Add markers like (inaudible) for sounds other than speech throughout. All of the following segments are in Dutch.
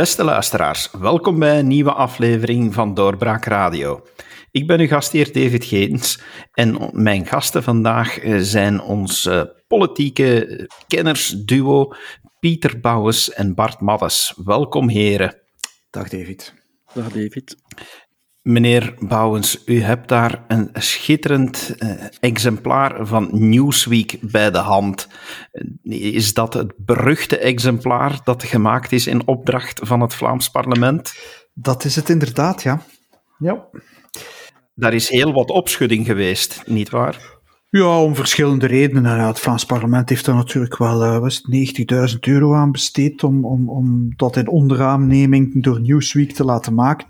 Beste luisteraars, welkom bij een nieuwe aflevering van Doorbraak Radio. Ik ben uw gastheer David Geens en mijn gasten vandaag eh, zijn ons uh, politieke kennersduo Pieter Bouwens en Bart Maddes. Welkom heren. Dag David. Dag David. Meneer Bouwens, u hebt daar een schitterend uh, exemplaar van Newsweek bij de hand. Is dat het beruchte exemplaar dat gemaakt is in opdracht van het Vlaams parlement? Dat is het inderdaad, ja. Ja. Daar is heel wat opschudding geweest, nietwaar? Ja, om verschillende redenen. het Vlaams parlement heeft er natuurlijk wel uh, 90.000 euro aan besteed om, om, om dat in onderaanneming door Newsweek te laten maken.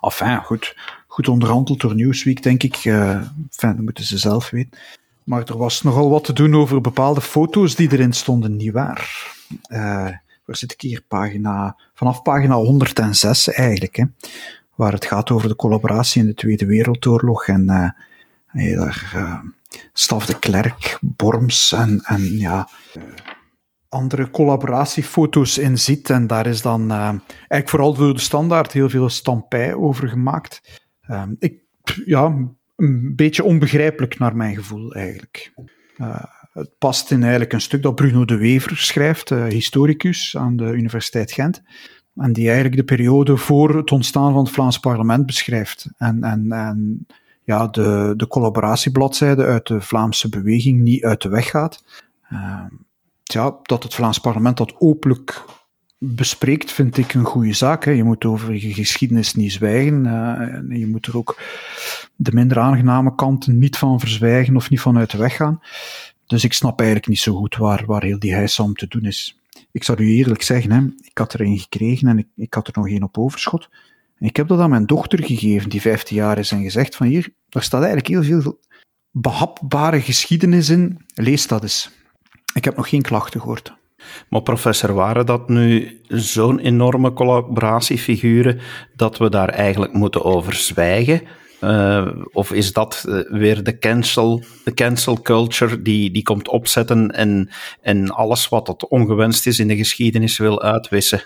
Enfin, goed, goed onderhandeld door Newsweek, denk ik. Uh, enfin, dat moeten ze zelf weten. Maar er was nogal wat te doen over bepaalde foto's die erin stonden, nietwaar? Uh, waar zit ik hier? Pagina, vanaf pagina 106 eigenlijk, hè, waar het gaat over de collaboratie in de Tweede Wereldoorlog en uh, daar Staf de Klerk, Borms en, en ja, andere collaboratiefoto's in ziet. En daar is dan uh, eigenlijk vooral door de standaard heel veel stampij over gemaakt. Uh, ik, ja, een beetje onbegrijpelijk naar mijn gevoel eigenlijk. Uh, het past in eigenlijk een stuk dat Bruno de Wever schrijft, historicus aan de Universiteit Gent. En die eigenlijk de periode voor het ontstaan van het Vlaams parlement beschrijft. En, en, en ja, de, de collaboratiebladzijde uit de Vlaamse beweging niet uit de weg gaat ja, dat het Vlaams parlement dat openlijk bespreekt, vind ik een goede zaak. Hè. Je moet over je geschiedenis niet zwijgen. Uh, je moet er ook de minder aangename kanten niet van verzwijgen of niet van uit de weg gaan. Dus ik snap eigenlijk niet zo goed waar, waar heel die heisa om te doen is. Ik zal u eerlijk zeggen, hè, ik had er een gekregen en ik, ik had er nog één op overschot. En ik heb dat aan mijn dochter gegeven, die 15 jaar is, en gezegd van hier, daar staat eigenlijk heel veel behapbare geschiedenis in. Lees dat eens. Ik heb nog geen klachten gehoord. Maar professor, waren dat nu zo'n enorme collaboratiefiguren dat we daar eigenlijk moeten over zwijgen? Uh, of is dat uh, weer de cancel, de cancel culture die, die komt opzetten en, en alles wat dat ongewenst is in de geschiedenis wil uitwissen?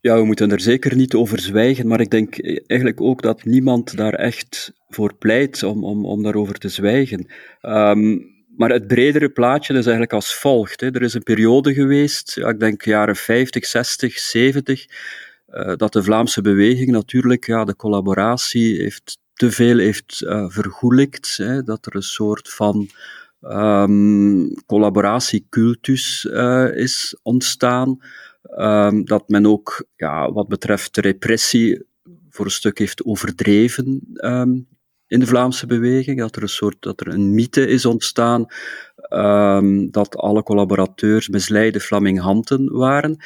Ja, we moeten er zeker niet over zwijgen, maar ik denk eigenlijk ook dat niemand daar echt voor pleit om, om, om daarover te zwijgen. Um, maar het bredere plaatje is eigenlijk als volgt. Hè. Er is een periode geweest, ja, ik denk jaren 50, 60, 70, uh, dat de Vlaamse beweging natuurlijk ja, de collaboratie heeft, te veel heeft uh, vergoelijkt. Hè, dat er een soort van um, collaboratiecultus uh, is ontstaan. Um, dat men ook, ja, wat betreft de repressie, voor een stuk heeft overdreven. Um, in de Vlaamse beweging, dat er een soort, dat er een mythe is ontstaan, um, dat alle collaborateurs misleide Flaminghanten waren.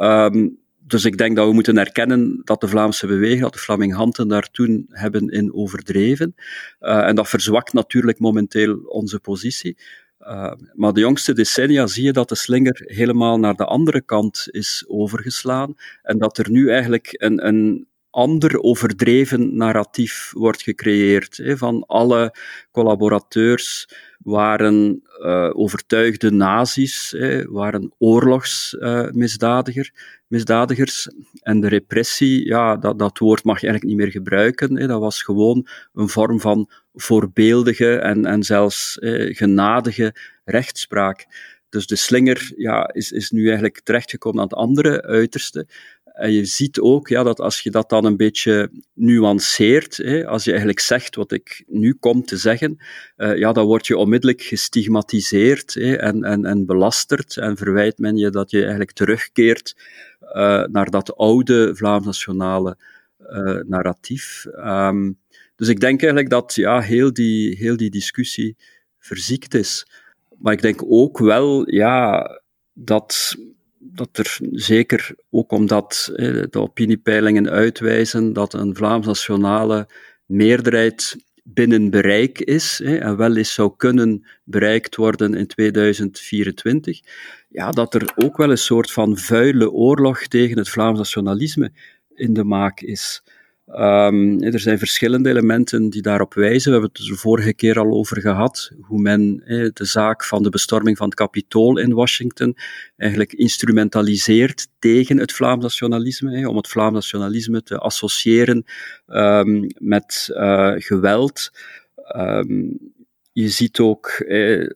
Um, dus ik denk dat we moeten erkennen dat de Vlaamse beweging, dat de Flaminghanten daar toen hebben in overdreven. Uh, en dat verzwakt natuurlijk momenteel onze positie. Uh, maar de jongste decennia zie je dat de slinger helemaal naar de andere kant is overgeslaan. En dat er nu eigenlijk een, een ander overdreven narratief wordt gecreëerd. Hè, van alle collaborateurs waren uh, overtuigde nazi's, hè, waren oorlogsmisdadigers. Uh, en de repressie, ja, dat, dat woord mag je eigenlijk niet meer gebruiken. Hè. Dat was gewoon een vorm van voorbeeldige en, en zelfs eh, genadige rechtspraak. Dus de slinger ja, is, is nu eigenlijk terechtgekomen aan het andere uiterste. En je ziet ook ja, dat als je dat dan een beetje nuanceert, hè, als je eigenlijk zegt wat ik nu kom te zeggen, uh, ja, dan word je onmiddellijk gestigmatiseerd hè, en, en, en belasterd en verwijt men je dat je eigenlijk terugkeert uh, naar dat oude Vlaams-nationale uh, narratief. Um, dus ik denk eigenlijk dat ja, heel, die, heel die discussie verziekt is. Maar ik denk ook wel ja, dat dat er zeker, ook omdat de opiniepeilingen uitwijzen dat een Vlaams-nationale meerderheid binnen bereik is en wel eens zou kunnen bereikt worden in 2024, ja, dat er ook wel een soort van vuile oorlog tegen het Vlaams nationalisme in de maak is. Um, er zijn verschillende elementen die daarop wijzen. We hebben het vorige keer al over gehad, hoe men eh, de zaak van de bestorming van het Capitool in Washington eigenlijk instrumentaliseert tegen het Vlaams nationalisme, eh, om het Vlaams nationalisme te associëren um, met uh, geweld. Um, je ziet ook eh,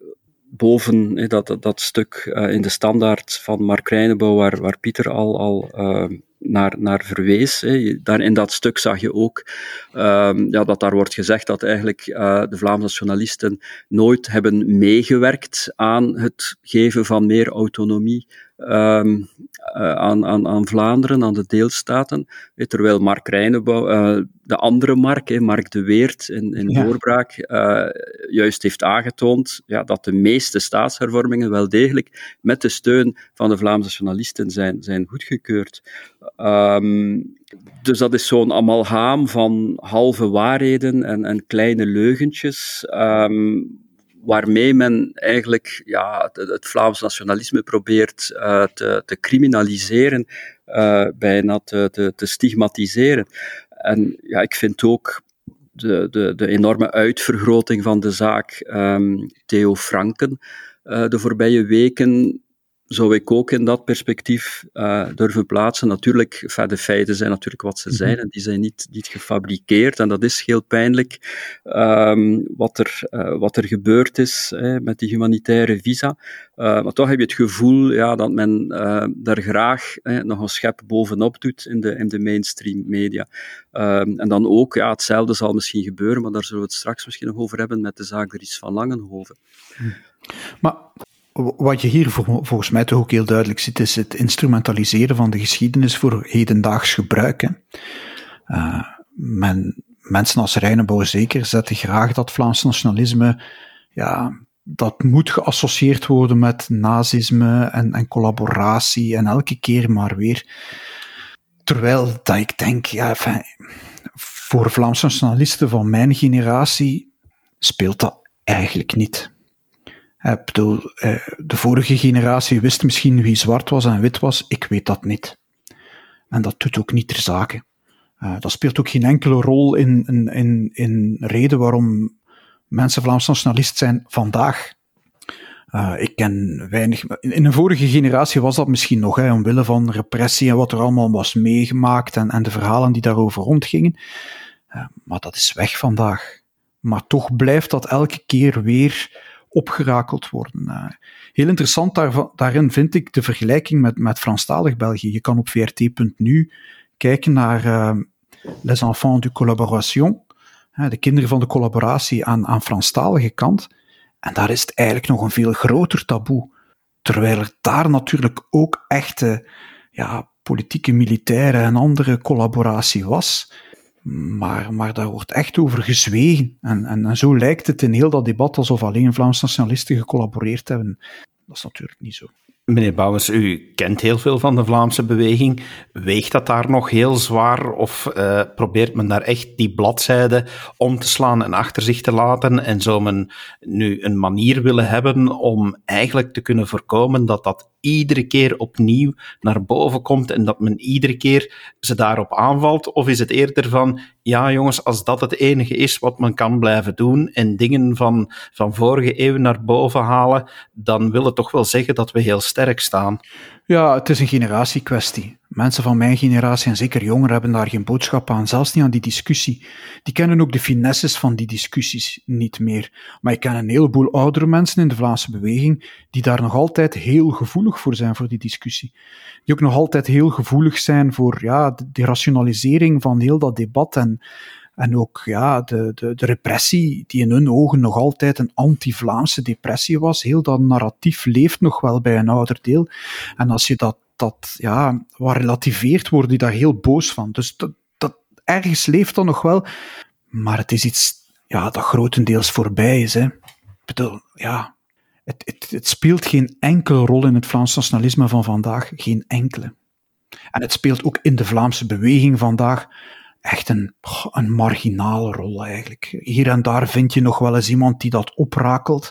boven dat, dat, stuk uh, in de standaard van Mark Reinebouw, waar, waar Pieter al, al uh, naar, naar verwees. Hè. Daar, in dat stuk zag je ook um, ja, dat daar wordt gezegd dat eigenlijk uh, de Vlaamse nationalisten nooit hebben meegewerkt aan het geven van meer autonomie um, uh, aan, aan, aan Vlaanderen, aan de deelstaten. Terwijl Mark Reinebouw, uh, de andere Mark, Mark de Weert in, in ja. doorbraak, uh, juist heeft aangetoond ja, dat de meeste staatshervormingen wel degelijk met de steun van de Vlaamse nationalisten zijn, zijn goedgekeurd. Um, dus dat is zo'n amalgaam van halve waarheden en, en kleine leugentjes. Um, waarmee men eigenlijk ja, het, Vlaams nationalisme probeert uh, te, te, criminaliseren, uh, bijna te, te, stigmatiseren. En ja, ik vind ook de, de, de enorme uitvergroting van de zaak um, Theo Franken uh, de voorbije weken zou ik ook in dat perspectief uh, durven plaatsen. Natuurlijk, enfin, de feiten zijn natuurlijk wat ze zijn mhm. en die zijn niet, niet gefabriceerd. En dat is heel pijnlijk um, wat, er, uh, wat er gebeurd is hè, met die humanitaire visa. Uh, maar toch heb je het gevoel ja, dat men daar graag hè, nog een schep bovenop doet in de, in de mainstream media. Um, en dan ook, ja, hetzelfde zal misschien gebeuren, maar daar zullen we het straks misschien nog over hebben met de zaak Dries van Langenhoven. Maar wat je hier volgens mij toch ook heel duidelijk ziet, is het instrumentaliseren van de geschiedenis voor hedendaags gebruik. Uh, men, mensen als Reinebouw zeker zetten graag dat Vlaams nationalisme, ja, dat moet geassocieerd worden met nazisme en, en collaboratie en elke keer maar weer. Terwijl dat ik denk, ja, voor Vlaamse nationalisten van mijn generatie speelt dat eigenlijk niet. Bedoel, eh, de vorige generatie wist misschien wie zwart was en wit was. Ik weet dat niet. En dat doet ook niet ter zake. Uh, dat speelt ook geen enkele rol in, in, in, reden waarom mensen Vlaams nationalist zijn vandaag. Ik ken weinig. In een vorige generatie was dat misschien nog, hè, omwille van repressie en wat er allemaal was meegemaakt en, en de verhalen die daarover rondgingen. Maar dat is weg vandaag. Maar toch blijft dat elke keer weer opgerakeld worden. Uh, heel interessant daar, daarin vind ik de vergelijking met, met Franstalig België. Je kan op vrt.nu kijken naar uh, Les Enfants du Collaboration, de kinderen van de collaboratie aan, aan Franstalige kant. En daar is het eigenlijk nog een veel groter taboe. Terwijl er daar natuurlijk ook echte ja, politieke, militaire en andere collaboratie was. Maar, maar daar wordt echt over gezwegen. En, en, zo lijkt het in heel dat debat alsof alleen Vlaams nationalisten gecollaboreerd hebben. Dat is natuurlijk niet zo. Meneer Bouwens, u kent heel veel van de Vlaamse beweging. Weegt dat daar nog heel zwaar of uh, probeert men daar echt die bladzijde om te slaan en achter zich te laten en zou men nu een manier willen hebben om eigenlijk te kunnen voorkomen dat dat iedere keer opnieuw naar boven komt en dat men iedere keer ze daarop aanvalt? Of is het eerder van, ja jongens, als dat het enige is wat men kan blijven doen en dingen van, van vorige eeuw naar boven halen, dan wil het toch wel zeggen dat we heel sterk staan. Ja, het is een generatiekwestie. Mensen van mijn generatie en zeker jongeren hebben daar geen boodschap aan, zelfs niet aan die discussie. Die kennen ook de finesses van die discussies niet meer. Maar ik ken een heleboel oudere mensen in de Vlaamse beweging die daar nog altijd heel gevoelig voor zijn voor die discussie. Die ook nog altijd heel gevoelig zijn voor ja, de, rationalisering van heel dat debat en, en ook ja, de, de, de repressie, die in hun ogen nog altijd een anti-Vlaamse depressie was. Heel dat narratief leeft nog wel bij een ouder deel. En als je dat, dat ja, wat relativeert, worden die daar heel boos van. Dus dat, dat, ergens leeft dat nog wel. Maar het is iets ja, dat grotendeels voorbij is. Hè. Ik bedoel, ja, het, het, het speelt geen enkele rol in het Vlaams nationalisme van vandaag. Geen enkele. En het speelt ook in de Vlaamse beweging vandaag echt een, een marginale rol eigenlijk. Hier en daar vind je nog wel eens iemand die dat oprakelt,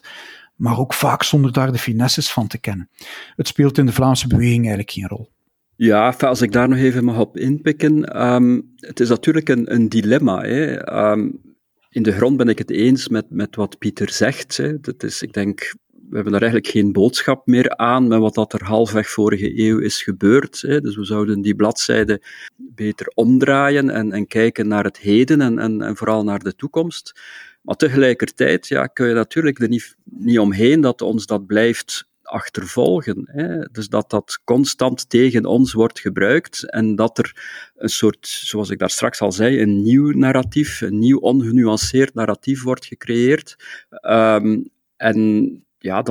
maar ook vaak zonder daar de finesses van te kennen. Het speelt in de Vlaamse beweging eigenlijk geen rol. Ja, als ik daar nog even mag op inpikken. Um, het is natuurlijk een, een dilemma. Hè. Um, in de grond ben ik het eens met, met wat Pieter zegt. Hè. Dat is, ik denk, we hebben daar eigenlijk geen boodschap meer aan met wat dat er halfweg vorige eeuw is gebeurd. Hè. Dus we zouden die bladzijde beter omdraaien en, en kijken naar het heden en, en, vooral naar de toekomst. Maar tegelijkertijd ja, kun je natuurlijk er niet, niet omheen dat ons dat blijft achtervolgen. Hè. Dus dat dat constant tegen ons wordt gebruikt en dat er een soort, zoals ik daar straks al zei, een nieuw narratief, een nieuw ongenuanceerd narratief wordt gecreëerd. Um, en ja,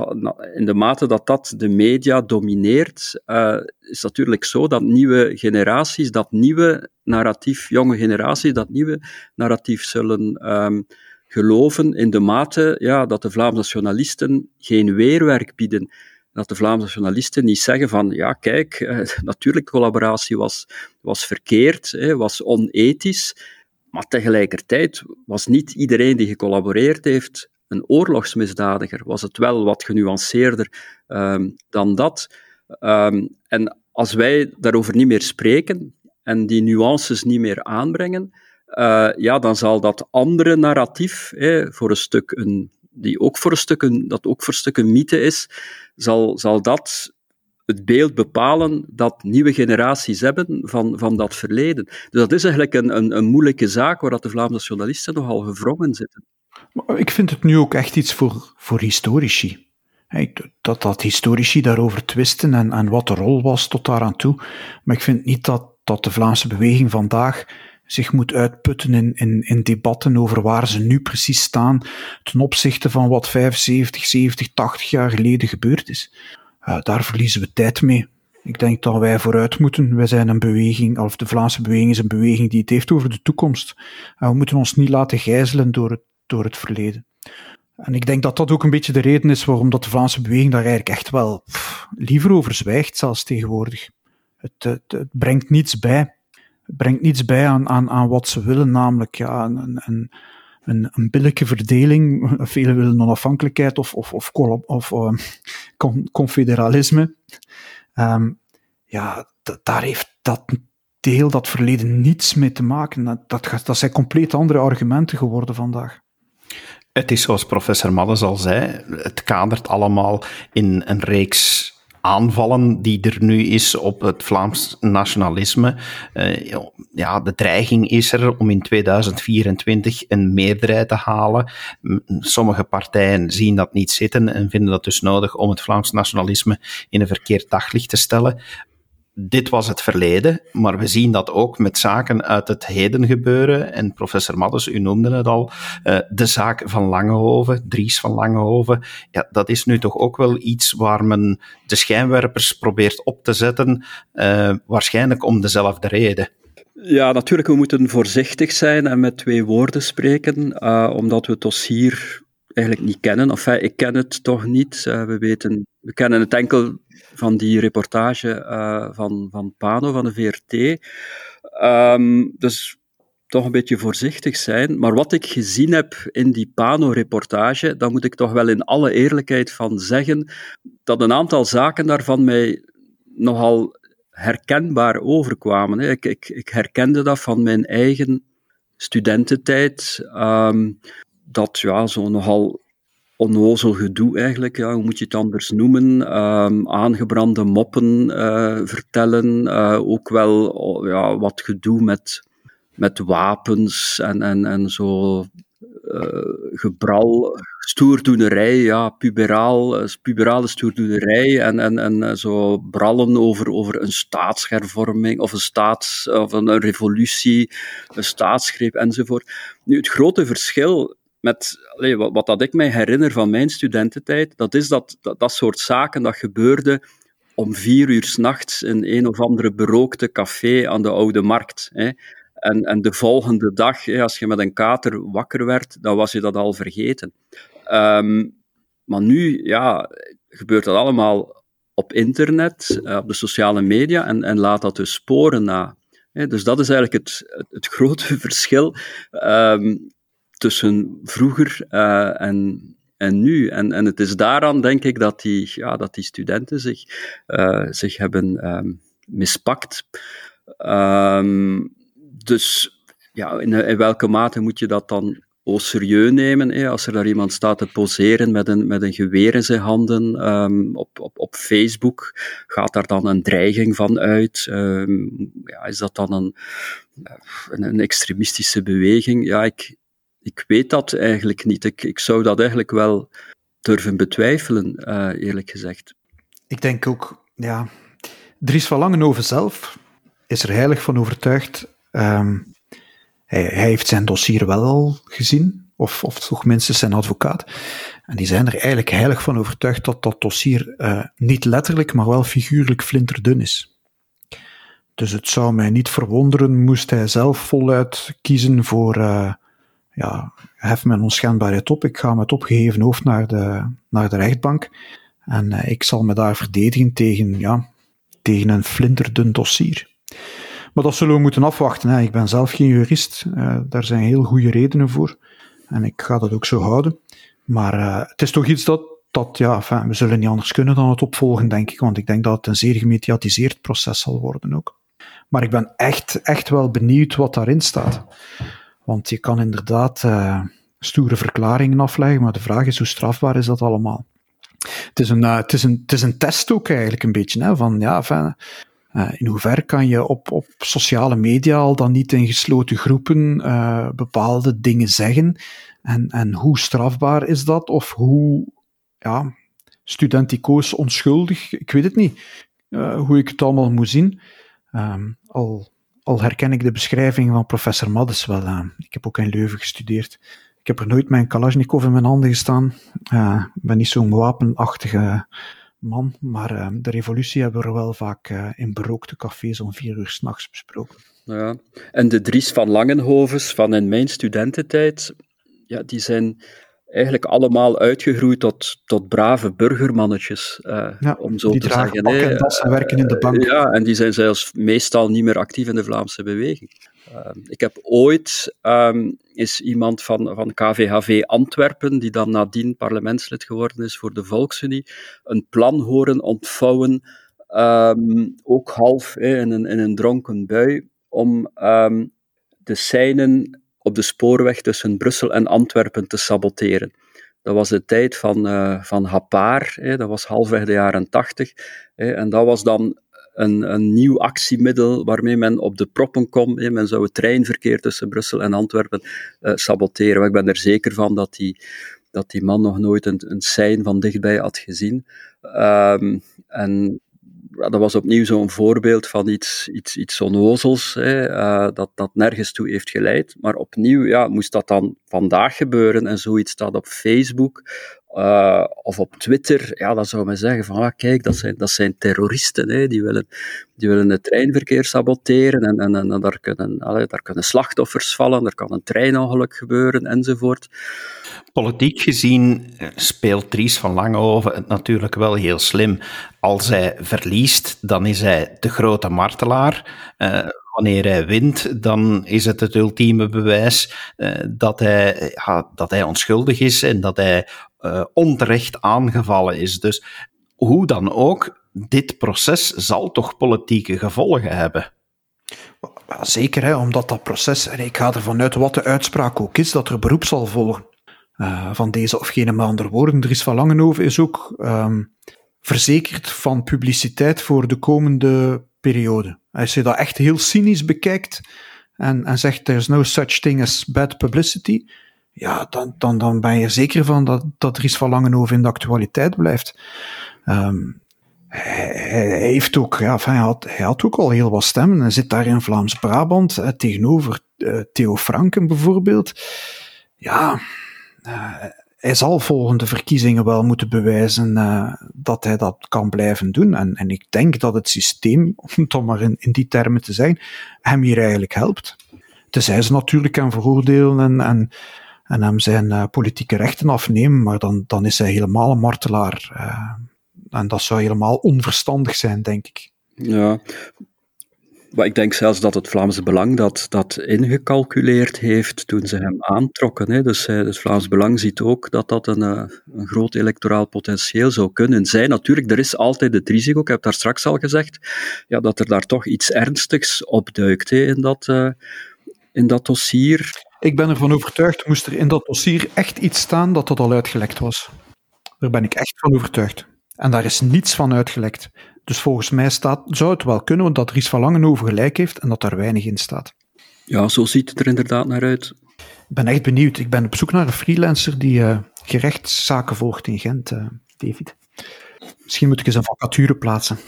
in de mate dat dat de media domineert, uh, is natuurlijk zo dat nieuwe generaties, dat nieuwe narratief, jonge generaties, dat nieuwe narratief zullen um, geloven in de mate ja, dat de Vlaamse journalisten geen weerwerk bieden. Dat de Vlaamse journalisten niet zeggen van, ja kijk, uh, (laughs) natuurlijk collaboratie was, was verkeerd, hè, was onethisch, maar tegelijkertijd was niet iedereen die gecollaboreerd heeft een oorlogsmisdadiger. Was het wel wat genuanceerder um, dan dat. Um, en als wij daarover niet meer spreken en die nuances niet meer aanbrengen, uh, ja, dan zal dat andere narratief, voor een stuk een, die ook voor een stuk een, dat ook voor een stuk een mythe is, zal, zal dat het beeld bepalen dat nieuwe generaties hebben van, van dat verleden. Dus dat is eigenlijk een, een, een moeilijke zaak waar dat de Vlaamse journalisten nogal gevrongen zitten. Ik vind het nu ook echt iets voor, voor historici. Dat, dat historici daarover twisten en, en wat de rol was tot daaraan toe. Maar ik vind niet dat, dat de Vlaamse beweging vandaag zich moet uitputten in, in, in debatten over waar ze nu precies staan ten opzichte van wat 75, 70, 80 jaar geleden gebeurd is. Daar verliezen we tijd mee. Ik denk dat wij vooruit moeten. Wij zijn een beweging, of de Vlaamse beweging is een beweging die het heeft over de toekomst. Uh, we moeten ons niet laten gijzelen door het, door het verleden. En ik denk dat dat ook een beetje de reden is waarom dat de Vlaamse beweging daar eigenlijk echt wel liever over zwijgt, zelfs tegenwoordig. Het, het, het brengt niets bij brengt niets bij aan, aan, aan wat ze willen, namelijk ja, een, een, een, een billijke verdeling. (laughs) Velen willen onafhankelijkheid of, of, of, of uh, confederalisme. Um, ja, daar heeft dat deel, dat verleden, niets mee te maken. Dat, dat, dat zijn compleet andere argumenten geworden vandaag. Het is zoals professor Maddes al zei, het kadert allemaal in een reeks aanvallen die er nu is op het Vlaams nationalisme. Uh, ja, de dreiging is er om in 2024 een meerderheid te halen. Sommige partijen zien dat niet zitten en vinden dat dus nodig om het Vlaams nationalisme in een verkeerd daglicht te stellen dit was het verleden, maar we zien dat ook met zaken uit het heden gebeuren. En professor Maddes, u noemde het al, uh, de zaak van Langehoven, Dries van Langehoven. Ja, dat is nu toch ook wel iets waar men de schijnwerpers probeert op te zetten, uh, waarschijnlijk om dezelfde reden. Ja, natuurlijk, we moeten voorzichtig zijn en met twee woorden spreken, uh, omdat we het dossier eigenlijk niet kennen. Enfin, ik ken het toch niet. we weten, we kennen het enkel van die reportage uh, van, van Pano van de VRT. Ehm, dus toch een beetje voorzichtig zijn. Maar wat ik gezien heb in die Pano-reportage, dan moet ik toch wel in alle eerlijkheid van zeggen dat een aantal zaken daarvan mij nogal herkenbaar overkwamen. Ik, ik, ik herkende dat van mijn eigen studententijd. Um, dat ja, zo nogal onnozel gedoe eigenlijk, ja, hoe moet je het anders noemen, um, aangebrande moppen uh, vertellen, uh, ook wel ja, wat gedoe met, met wapens en, en, en zo uh, gebral, stoerdoenerij, ja, puberaal, puberale stoerdoenerij en, en, en zo brallen over, over een staatshervorming of een, staats, of een revolutie, een staatsgreep enzovoort. Nu, het grote verschil met wat, dat ik mij herinner van mijn studententijd, dat is dat, dat, soort zaken dat gebeurde om vier uur s'nachts in een of andere berookte café aan de Oude Markt. Hè. En, en de volgende dag, als je met een kater wakker werd, dan was je dat al vergeten. Um, maar nu ja, gebeurt dat allemaal op internet, uh, op de sociale media, en, en laat dat dus sporen na. dus dat is eigenlijk het, het, (laughs) grote verschil. Um, tussen vroeger uh, en, en nu. En, en het is daaraan, denk ik, dat die, ja, dat die studenten zich, uh, zich hebben um, mispakt. Ehm, dus ja, in, welke mate moet je dat dan au serieus nemen? Als er daar iemand staat te poseren met een, met een geweer in zijn handen um, op, op, op Facebook, gaat daar dan een dreiging van uit? Ja, is dat dan een, een, een, extremistische beweging? Ja, ik, ik weet dat eigenlijk niet. Ik, ik zou dat eigenlijk wel durven betwijfelen, uh, eerlijk gezegd. Ik denk ook, ja, Dries van Langenhoven zelf is er heilig van overtuigd. Um, hij, heeft zijn dossier wel al gezien, of, of toch minstens zijn advocaat. En die zijn er eigenlijk heilig van overtuigd dat dat dossier uh, niet letterlijk, maar wel figuurlijk flinterdun is. Dus het zou mij niet verwonderen moest hij zelf voluit kiezen voor, uh, ja, hef mijn onschendbaarheid op, ik ga met opgeheven hoofd naar de, naar de rechtbank. En uh, ik zal me daar verdedigen tegen, ja, tegen een flinterdun dossier. Maar dat zullen we moeten afwachten. Hè. Ik ben zelf geen jurist. Uh, daar zijn heel goede redenen voor. En ik ga dat ook zo houden. Maar uh, het is toch iets dat, dat ja, we zullen niet anders kunnen dan het opvolgen, denk ik. Want ik denk dat het een zeer gemediatiseerd proces zal worden ook. Maar ik ben echt, echt wel benieuwd wat daarin staat. Want je kan inderdaad uh, stoere verklaringen afleggen, maar de vraag is hoe strafbaar is dat allemaal? Het is een, uh, het is een, het is een test ook eigenlijk een beetje, hè, van ja, uh, in hoeverre kan je op, op sociale media al dan niet in gesloten groepen bepaalde dingen zeggen? En, en hoe strafbaar is dat? Of hoe ja, studenticoos onschuldig? Ik weet het niet hoe ik het allemaal moet zien. Um, al, al herken ik de beschrijving van professor Maddes wel. ik heb ook in Leuven gestudeerd. Ik heb er nooit mijn Kalashnikov in mijn handen gestaan. Ik ben niet zo'n wapenachtige man, maar uh, de revolutie hebben we wel vaak in berookte cafés om vier uur s'nachts besproken. Ja, en de Dries van Langenhovens van in mijn studententijd, ja, die zijn eigenlijk allemaal uitgegroeid tot, tot brave burgermannetjes, uh, ja, om zo te zeggen. Die en werken in de bank. ja, en die zijn zelfs meestal niet meer actief in de Vlaamse beweging. Ehm, ik heb ooit um, is iemand van, van KVHV Antwerpen, die dan nadien parlementslid geworden is voor de Volksunie, een plan horen ontvouwen, um, ook half in, een, in een dronken bui, om de seinen op de spoorweg tussen Brussel en Antwerpen te saboteren. Dat was de tijd van, uh, van Hapaar, dat was halfweg de jaren tachtig. en dat was dan een, een nieuw actiemiddel waarmee men op de proppen komt. Men zou het treinverkeer tussen Brussel en Antwerpen uh, saboteren. Ik ben er zeker van dat die, dat die man nog nooit een, een sein van dichtbij had gezien. Um, en dat was opnieuw zo'n voorbeeld van iets, iets, iets onnozels, hè, uh, dat, dat nergens toe heeft geleid. Maar opnieuw ja, moest dat dan vandaag gebeuren en zoiets staat op Facebook uh, of op Twitter, ja, dan zou men zeggen van, ah, kijk, dat zijn, dat zijn terroristen, hè, die, willen, die willen het treinverkeer saboteren en, en, en daar, kunnen, allee, daar kunnen slachtoffers vallen, er kan een treinongeluk gebeuren, enzovoort. Politiek gezien eh, speelt Dries van Langehoven het natuurlijk wel heel slim. Als hij verliest, dan is hij de grote martelaar. Uh, wanneer hij wint, dan is het het ultieme bewijs uh, dat, hij, dat hij onschuldig is en dat hij uh, onterecht aangevallen is. Dus hoe dan ook, dit proces zal toch politieke gevolgen hebben. Zeker, hè, omdat dat proces, en ik ga ervan uit wat de uitspraak ook is, dat er beroep zal volgen. Van deze of gene andere woorden. Dries van Langenhoven is ook um, verzekerd van publiciteit voor de komende periode. Als je dat echt heel cynisch bekijkt en, en zegt there's no such thing as bad publicity, ja, dan, dan, dan ben je zeker van dat, dat Dries van Langenhoven in de actualiteit blijft. Um, hij, hij, heeft ook, ja, hij, had, hij had ook al heel wat stemmen. Hij zit daar in Vlaams-Brabant eh, tegenover uh, Theo Franken bijvoorbeeld. Ja, uh, hij zal volgende verkiezingen wel moeten bewijzen uh, dat hij dat kan blijven doen. En, en ik denk dat het systeem, (laughs) om het maar in, die termen te zijn, hem hier eigenlijk helpt. Tenzij ze natuurlijk kan veroordelen en, en en hem zijn uh, politieke rechten afnemen, maar dan, dan is hij helemaal een martelaar. Uh, en dat zou helemaal onverstandig zijn, denk ik. Ja, Maar ik denk zelfs dat het Vlaamse Belang dat, dat ingecalculeerd heeft toen ze hem aantrokken. Hè. Dus eh, het Vlaams Belang ziet ook dat dat een, eh, een groot electoraal potentieel zou kunnen zijn. Natuurlijk, er is altijd het risico, ik heb daar straks al gezegd, ja, dat er daar toch iets ernstigs opduikt hè, in, dat, uh, in dat dossier. Ik ben ervan overtuigd, moest er in dat dossier echt iets staan, dat dat al uitgelekt was. Daar ben ik echt van overtuigd. En daar is niets van uitgelekt. Dus volgens mij staat, zou het wel kunnen, want dat Ries van Langenhoven gelijk heeft en dat daar weinig in staat. Ja, zo ziet het er inderdaad naar uit. Ik ben echt benieuwd. Ik ben op zoek naar een freelancer die uh, gerechtszaken volgt in Gent, uh, David. Misschien moet ik eens een vacature plaatsen.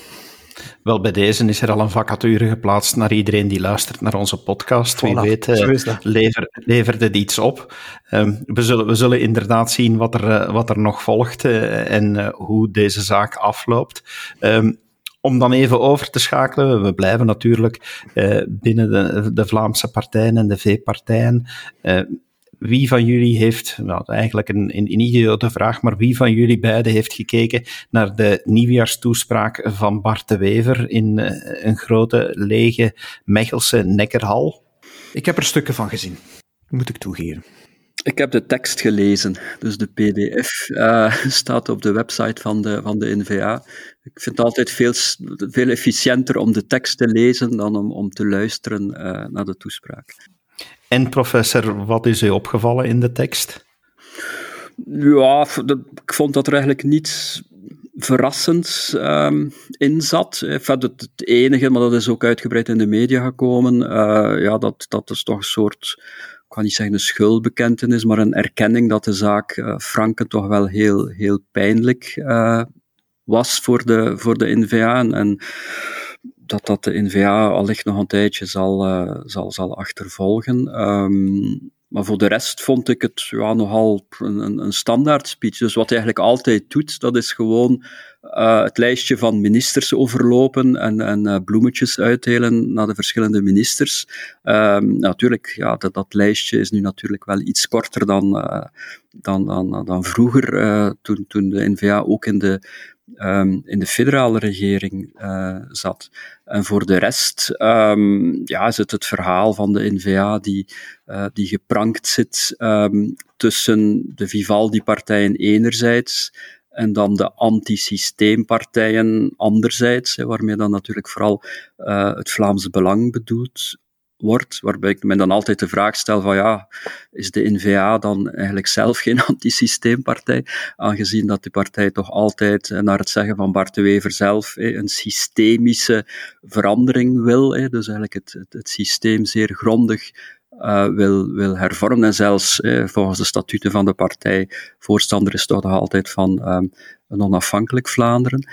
Wel, bij deze is er al een vacature geplaatst naar iedereen die luistert naar onze podcast. Wie weet uh, lever, levert het iets op. Um, we, zullen, we zullen inderdaad zien wat er, uh, wat er nog volgt uh, en hoe deze zaak afloopt. Um, om dan even over te schakelen, we blijven natuurlijk binnen de, de, Vlaamse partijen en de V-partijen wie van jullie heeft, nou, eigenlijk een, een, een idiote vraag, maar wie van jullie beiden heeft gekeken naar de nieuwjaarstoespraak van Bart de Wever in uh, een grote, lege Mechelse Nekkerhal? Ik heb er stukken van gezien, moet ik toegeven. Ik heb de tekst gelezen, dus de PDF uh, (laughs) staat op de website van de, van de NVA. Ik vind het altijd veel, veel efficiënter om de tekst te lezen dan om, om te luisteren uh, naar de toespraak. En professor, wat is u opgevallen in de tekst? Ja, ik vond dat er eigenlijk niets verrassends um, in zat. Enfin, het, enige, maar dat is ook uitgebreid in de media gekomen, uh, ja, dat, dat is toch een soort, ik kan niet zeggen een schuldbekentenis, maar een erkenning dat de zaak uh, Franken toch wel heel, heel pijnlijk uh, was voor de, voor de NVA. En, en dat dat de NVA allicht nog een tijdje zal, uh, zal, zal achtervolgen. Um, maar voor de rest vond ik het ja, nogal een, een standaard speech. Dus wat hij eigenlijk altijd doet, dat is gewoon uh, het lijstje van ministers overlopen en, en uh, bloemetjes uitdelen naar de verschillende ministers. Um, natuurlijk, ja, dat, dat lijstje is nu natuurlijk wel iets korter dan, uh, dan, dan, dan vroeger, toen, toen de NVA ook in de um, in de federale regering uh, zat. En voor de rest um, ja, is het het verhaal van de NVA die, uh, die geprankt zit um, tussen de Vivaldi-partijen enerzijds en dan de antisysteempartijen anderzijds, hè, waarmee dan natuurlijk vooral uh, het Vlaamse Belang bedoeld wordt, waarbij ik me dan altijd de vraag stel van ja, is de NVA dan eigenlijk zelf geen (laughs) antisysteempartij, aangezien dat die partij toch altijd, eh, naar het zeggen van Bart de Wever zelf, een systemische verandering wil, dus eigenlijk het, het, het systeem zeer grondig wil, wil hervormen. En zelfs eh, volgens de statuten van de partij voorstander is toch nog altijd van um, een onafhankelijk Vlaanderen.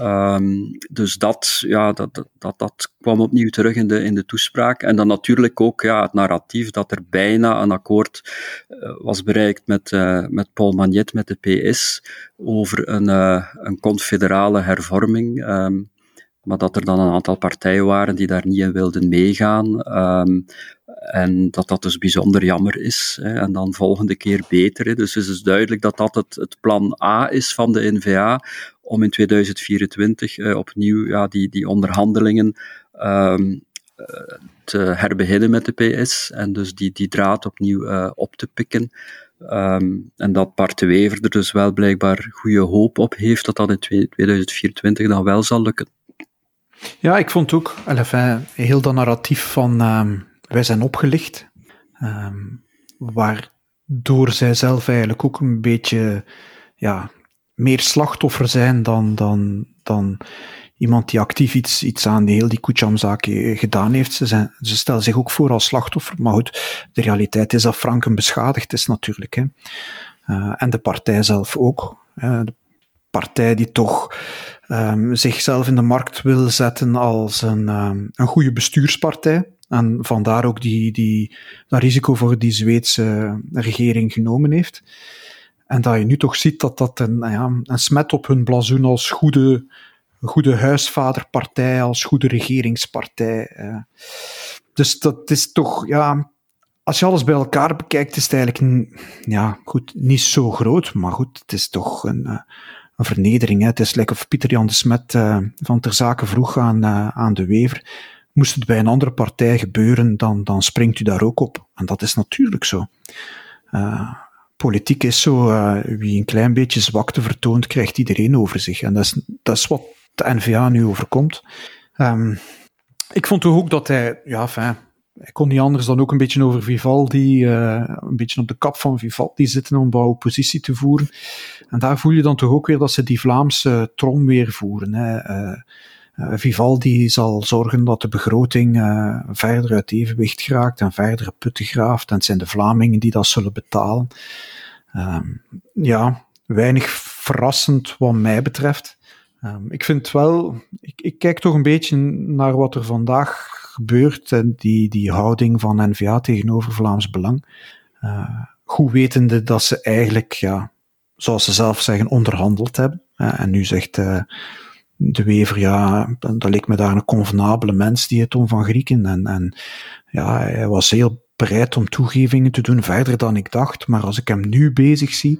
Um, dus dat, ja, dat, dat, dat kwam opnieuw terug in de, in de toespraak. En dan natuurlijk ook ja, het narratief dat er bijna een akkoord uh, was bereikt met, uh, met Paul Magnet, met de PS, over een, uh, een confederale hervorming. Um, maar dat er dan een aantal partijen waren die daar niet in wilden meegaan. Um, en dat dat dus bijzonder jammer is. Hè, en dan volgende keer beter. Hè. Dus het is dus duidelijk dat dat het, plan A is van de NVA om in 2024 uh, opnieuw ja, die, die onderhandelingen um, te herbeginnen met de PS en dus die, die draad opnieuw uh, op te pikken. Um, en dat Bart Wever er dus wel blijkbaar goede hoop op heeft dat dat in 2024 dan wel zal lukken. Ja, ik vond ook, enfin, heel dat narratief van um, wij zijn opgelicht, um, waardoor zij zelf eigenlijk ook een beetje ja, meer slachtoffer zijn dan, dan, dan iemand die actief iets, iets aan de heel die Kucham-zaak gedaan heeft. Ze, zijn, ze stellen zich ook voor als slachtoffer, maar goed, de realiteit is dat Franken beschadigd is natuurlijk. Hè. Uh, en de partij zelf ook. Hè. De partij die toch um, zichzelf in de markt wil zetten als een, um, een goede bestuurspartij. En vandaar ook die, die, dat risico voor die Zweedse regering genomen heeft. En dat je nu toch ziet dat dat een, nou ja, een smet op hun blazoen als goede, goede huisvaderpartij, als goede regeringspartij. Eh. Dus dat is toch, ja, als je alles bij elkaar bekijkt, is het eigenlijk, ja, goed, niet zo groot, maar goed, het is toch een, eh, een vernedering. Hè. Het is lekker of Pieter Jan de Smet uh, van ter zake vroeg aan, uh, aan de Wever moest het bij een andere partij gebeuren, dan, dan springt u daar ook op. En dat is natuurlijk zo. Uh, politiek is zo, wie een klein beetje zwakte vertoont, krijgt iedereen over zich. En dat is, dat is wat de NVA nu overkomt. Um, ik vond ook dat hij, ja, fijn, hij kon niet anders dan ook een beetje over Vivaldi, uh, een beetje op de kap van Vivaldi zitten om een oppositie te voeren. En daar voel je dan toch ook weer dat ze die Vlaamse trom weer voeren. Hè. Uh, uh, Vivaldi zal zorgen dat de begroting verder uit evenwicht geraakt en verdere putten graaft. En het zijn de Vlamingen die dat zullen betalen. Uh, ja, weinig verrassend wat mij betreft. Ehm, ik vind wel, ik, ik, kijk toch een beetje naar wat er vandaag gebeurt en die, die houding van NVA tegenover Vlaams Belang. Uh, goed wetende dat ze eigenlijk, ja, zoals ze zelf zeggen, onderhandeld hebben. en nu zegt de Wever, ja, dat leek me daar een convenabele mens, die het Tom van Grieken. En, en ja, hij was heel bereid om toegevingen te doen, verder dan ik dacht. Maar als ik hem nu bezig zie,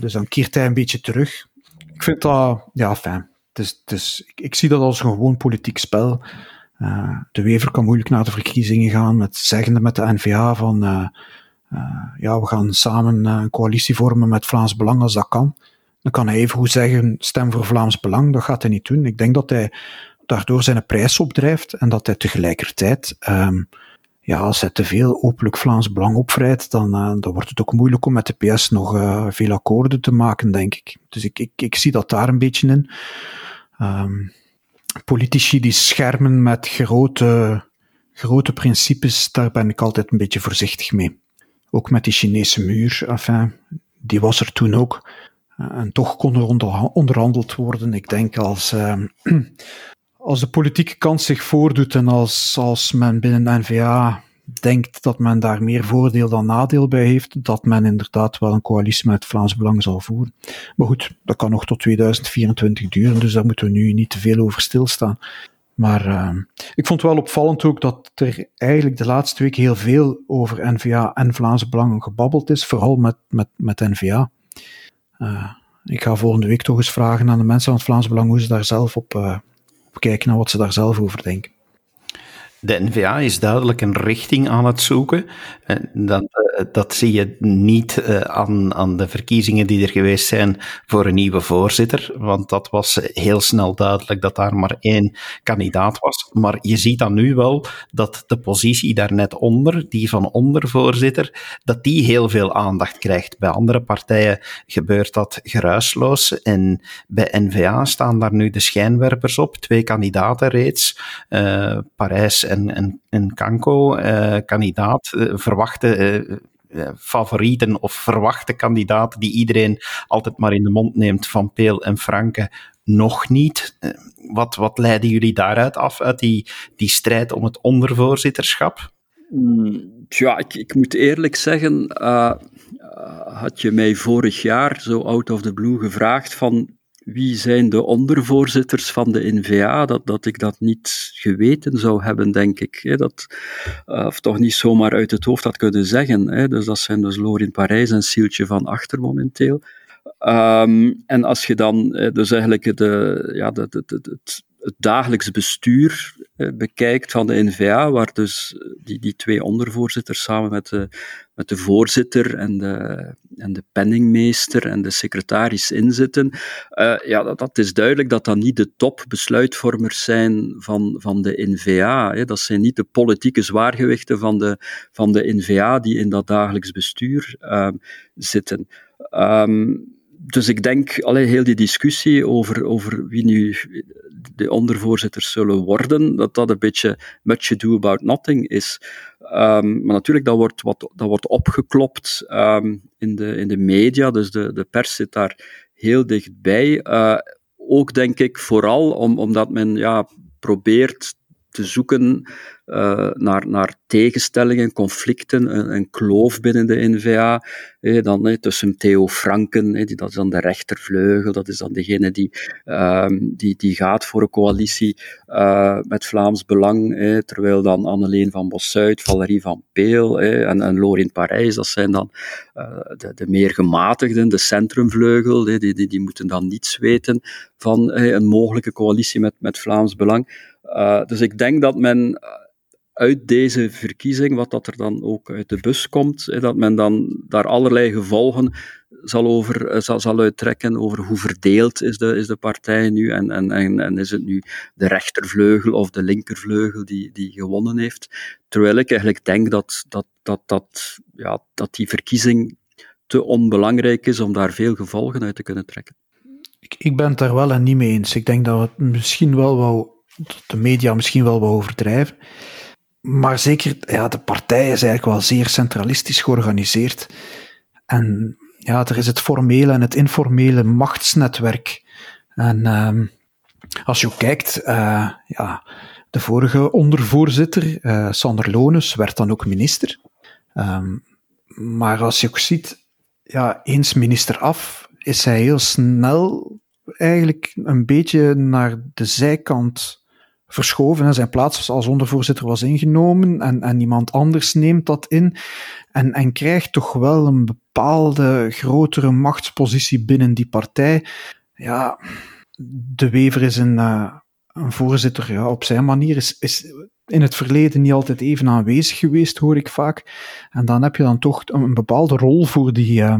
dus dan keert hij een beetje terug. Ik vind dat, ja, fijn. Dus, dus ik, ik zie dat als een gewoon politiek spel. Uh, de Wever kan moeilijk naar de verkiezingen gaan met zeggende met de NVA van, uh, uh, ja, we gaan samen een coalitie vormen met Vlaams Belang als dat kan. Dan kan hij even goed zeggen, stem voor Vlaams Belang, dat gaat hij niet doen. Ik denk dat hij daardoor zijn prijs opdrijft en dat hij tegelijkertijd, um, ja, als hij te veel openlijk Vlaams Belang opvrijdt, dan, dan wordt het ook moeilijk om met de PS nog veel akkoorden te maken, denk ik. Dus ik, ik, ik zie dat daar een beetje in. Um, politici die schermen met grote, grote principes, daar ben ik altijd een beetje voorzichtig mee. Ook met die Chinese muur, enfin, die was er toen ook. En toch kon er onderhandeld worden. Ik denk als, uh, (clears throat) als de politieke kant zich voordoet en als, als men binnen NVA denkt dat men daar meer voordeel dan nadeel bij heeft, dat men inderdaad wel een coalitie met Vlaams Belang zal voeren. Maar goed, dat kan nog tot 2024 duren, dus daar moeten we nu niet te veel over stilstaan. Maar uh, ik vond het wel opvallend ook dat er eigenlijk de laatste week heel veel over NVA en Vlaams Belang gebabbeld is, vooral met, met, met NVA. Uh, ik ga volgende week toch eens vragen aan de mensen van het Vlaams Belang hoe ze daar zelf op, uh, op kijken en wat ze daar zelf over denken. De NVA is duidelijk een richting aan het zoeken. Dat, eh, dat zie je niet eh, aan, aan de verkiezingen die er geweest zijn voor een nieuwe voorzitter, want dat was heel snel duidelijk dat daar maar één kandidaat was. Maar je ziet dan nu wel dat de positie daar net onder, die van ondervoorzitter, dat die heel veel aandacht krijgt. Bij andere partijen gebeurt dat geruisloos en bij NVA staan daar nu de schijnwerpers op, twee kandidaten reeds, uh, Parijs en, en, en Kanko, uh, kandidaat, uh, verwachte uh, favorieten of verwachte kandidaten die iedereen altijd maar in de mond neemt van Peel en Franke, nog niet. wat, wat leiden jullie daaruit af, uit die, die strijd om het ondervoorzitterschap? Mm, ja, ik, ik moet eerlijk zeggen, had je mij vorig jaar zo out of the blue gevraagd van wie zijn de ondervoorzitters van de NVA, dat, dat ik dat niet geweten zou hebben, denk ik. Dat, uh, of toch niet zomaar uit het hoofd had kunnen zeggen. Dus dat zijn dus Lorin Parijs en Sieltje van Achter momenteel. Um, en als je dan dus eigenlijk de, ja, de, de, het, het dagelijks bestuur eh, bekijkt van de NVA, waar dus die, die twee ondervoorzitters samen met de, met de voorzitter en de, en de penningmeester en de secretaris inzitten, uh, ja, dat, dat, is duidelijk dat dat niet de topbesluitvormers zijn van, van de NVA. Hè. Dat zijn niet de politieke zwaargewichten van de, van de NVA die in dat dagelijks bestuur uh, zitten. Um, dus ik denk, allee, heel die discussie over, over wie nu de ondervoorzitters zullen worden, dat dat een beetje much ado about nothing is. Um, maar natuurlijk, dat wordt, wat, dat wordt opgeklopt um, in, de, in de media, dus de, de pers zit daar heel dichtbij. Uh, ook denk ik vooral om, omdat men ja, probeert te zoeken uh, naar, naar tegenstellingen, conflicten, een, een, kloof binnen de NVA. Eh, dan eh, tussen Theo Franken, eh, die, dat is dan de rechtervleugel, dat is dan degene die, uh, die, die gaat voor een coalitie uh, met Vlaams Belang, eh, terwijl dan Anneleen van Bossuit, Valerie van Peel en, en Lorin Parijs, dat zijn dan de, de, meer gematigden, de centrumvleugel, die, die, die moeten dan niets weten van een mogelijke coalitie met, met Vlaams Belang. Dus ik denk dat men uit deze verkiezing, wat dat er dan ook uit de bus komt, dat men dan daar allerlei gevolgen zal, over, eh, zal, zal uittrekken over hoe verdeeld is de, is de partij nu en, en, en, en is het nu de rechtervleugel of de linkervleugel die, die gewonnen heeft. Terwijl ik eigenlijk denk dat, dat, dat, dat, ja, dat die verkiezing te onbelangrijk is om daar veel gevolgen uit te kunnen trekken. Ik, ik ben het daar wel en niet mee eens. Ik denk dat het misschien wel wou, de media misschien wel wou overdrijven. Maar zeker, ja, de partij is eigenlijk wel zeer centralistisch georganiseerd. En ja, er is het formele en het informele machtsnetwerk. En uh, als je ook kijkt, uh, ja, de vorige ondervoorzitter, uh, Sander Lones, werd dan ook minister. Um, maar als je ook ziet, ja, eens minister af, is hij heel snel eigenlijk een beetje naar de zijkant verschoven en zijn plaats als ondervoorzitter was ingenomen en, en iemand anders neemt dat in en, en krijgt toch wel een bepaalde grotere machtspositie binnen die partij. Ja, de Wever is een, uh, een voorzitter op zijn manier, is, is in het verleden niet altijd even aanwezig geweest, hoor ik vaak. En dan heb je dan toch een bepaalde rol voor die, uh,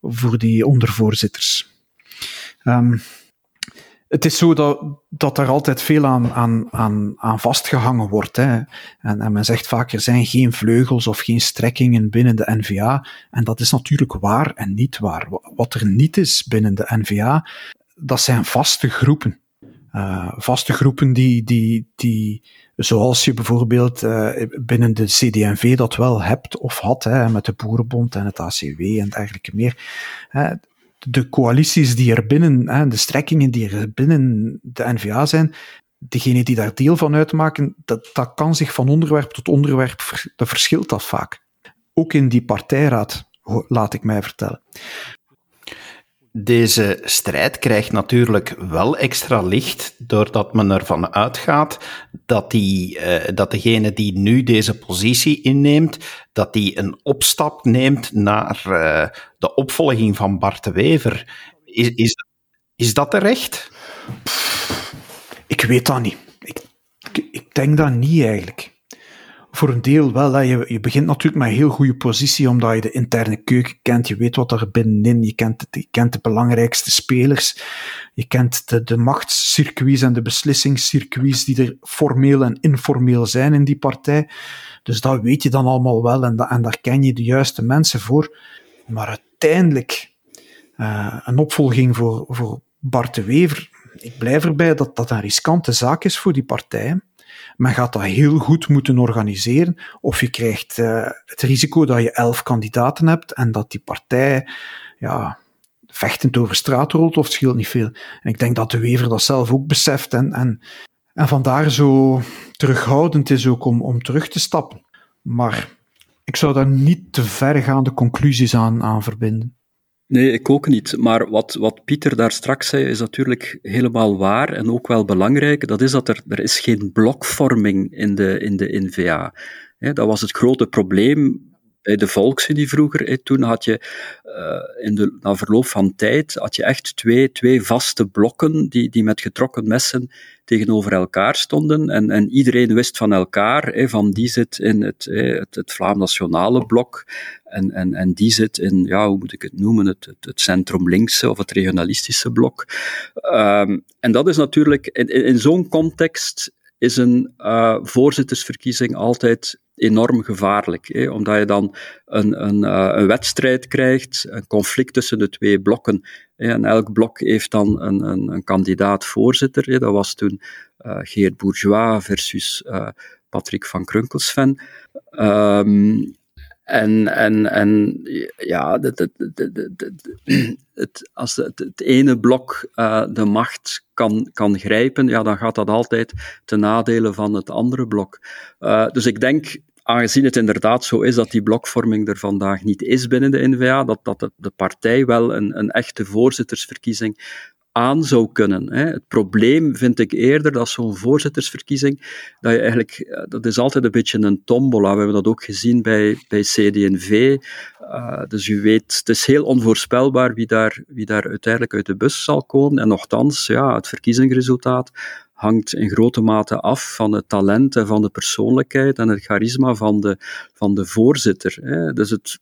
voor die ondervoorzitters. Um, het is zo dat, dat er altijd veel aan, aan, aan, aan vastgehangen wordt. Hè. En, en men zegt vaak, er zijn geen vleugels of geen strekkingen binnen de NVA. En dat is natuurlijk waar en niet waar. Wat er niet is binnen de NVA, dat zijn vaste groepen. Uh, vaste groepen die, die, die, zoals je bijvoorbeeld uh, binnen de CDMV dat wel hebt of had, hè, met de Boerenbond en het ACW en dergelijke meer de coalities die er binnen, hè, de strekkingen die er binnen de NVA zijn, degene die daar deel van uitmaken, dat, dat kan zich van onderwerp tot onderwerp, dat verschilt dat vaak. Ook in die partijraad, laat ik mij vertellen. Deze strijd krijgt natuurlijk wel extra licht doordat men ervan uitgaat dat, die, uh, dat degene die nu deze positie inneemt, dat die een opstap neemt naar uh, de opvolging van Bart de Wever. Is, is, is dat terecht? Ik weet dat niet. Ik, ik denk dat niet eigenlijk. Voor een deel wel. Hè. Je, je begint natuurlijk met een heel goede positie, omdat je de interne keuken kent. Je weet wat er binnenin, je kent, je kent de belangrijkste spelers. Je kent de, de machtscircuits en de beslissingscircuits die er formeel en informeel zijn in die partij. Dus dat weet je dan allemaal wel en, en daar ken je de juiste mensen voor. Maar uiteindelijk, uh, een opvolging voor, voor Bart de Wever, ik blijf erbij dat dat een riskante zaak is voor die partij. Men gaat dat heel goed moeten organiseren, of je krijgt uh, het risico dat je elf kandidaten hebt en dat die partij ja, vechtend over straat rolt, of het scheelt niet veel. En ik denk dat de Wever dat zelf ook beseft en, en, en vandaar zo terughoudend is ook om, om terug te stappen. Maar ik zou daar niet te vergaande conclusies aan, aan verbinden. Nee, ik ook niet. Maar wat, wat Pieter daar straks zei, is natuurlijk helemaal waar en ook wel belangrijk. Dat is dat er, er is geen blokvorming in de, in de NVA. dat was het grote probleem bij de Volksunie vroeger. toen had je uh, in de, na verloop van tijd had je echt twee, twee vaste blokken die, die met getrokken messen tegenover elkaar stonden. En, en iedereen wist van elkaar, van die zit in het, het, Vlaam Nationale Blok en, en, en die zit in, ja, hoe moet ik het noemen, het, het, centrum-linkse of het regionalistische blok. Um, en dat is natuurlijk, in, in, zo'n context is een uh, voorzittersverkiezing altijd enorm gevaarlijk, hè, omdat je dan een, een, uh, een wedstrijd krijgt, een conflict tussen de twee blokken. En elk blok heeft dan een, een, een kandidaat voorzitter. Dat was toen uh, Geert Bourgeois versus uh, Patrick van Krunkelsven. Um, en, en, en ja, (clears throat) het, als het, ene blok de macht kan, kan grijpen, ja, dan gaat dat altijd ten nadele van het andere blok. Dus ik denk, aangezien het inderdaad zo is dat die blokvorming er vandaag niet is binnen de NVA, dat, dat de, partij wel een, een echte voorzittersverkiezing aan zou kunnen. Hè. Het probleem vind ik eerder dat zo'n voorzittersverkiezing, dat je eigenlijk, eh, dat is altijd een beetje een tombola. We hebben dat ook gezien bij, bij CD&V. Uh, dus u weet, het is heel onvoorspelbaar wie daar, wie daar uiteindelijk uit de bus zal komen. En nogthans, ja, het verkiezingsresultaat hangt in grote mate af van het talent en van de persoonlijkheid en het charisma van de, van de voorzitter. Hè. Dus het,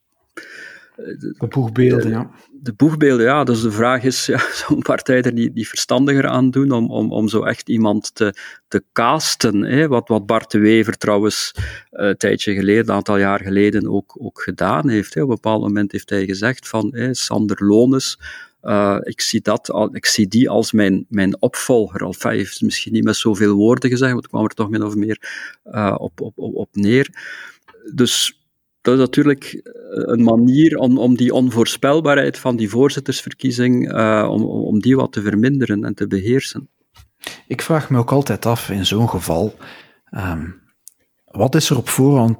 de boegbeelden, ja. De boegbeelden, ja. Dus de vraag is, ja, (laughs) zo'n partij er niet, niet verstandiger aan doen om, om, om zo echt iemand te, te casten. Hè? Wat, wat Bart de Wever trouwens uh, een tijdje geleden, een aantal jaar geleden, ook, ook gedaan heeft. Hè? Op een bepaald moment heeft hij gezegd van, hè, Sander Lones, uh, ik, zie dat ik zie die als mijn, mijn opvolger. Al hij heeft misschien niet met zoveel woorden gezegd, want ik kwam er toch min of meer uh, op, op, op, op neer. Dus dat is natuurlijk een manier om, om die onvoorspelbaarheid van die voorzittersverkiezing, uh, om, om die wat te verminderen en te beheersen. Ik vraag me ook altijd af in zo'n geval, um, wat is er op voorhand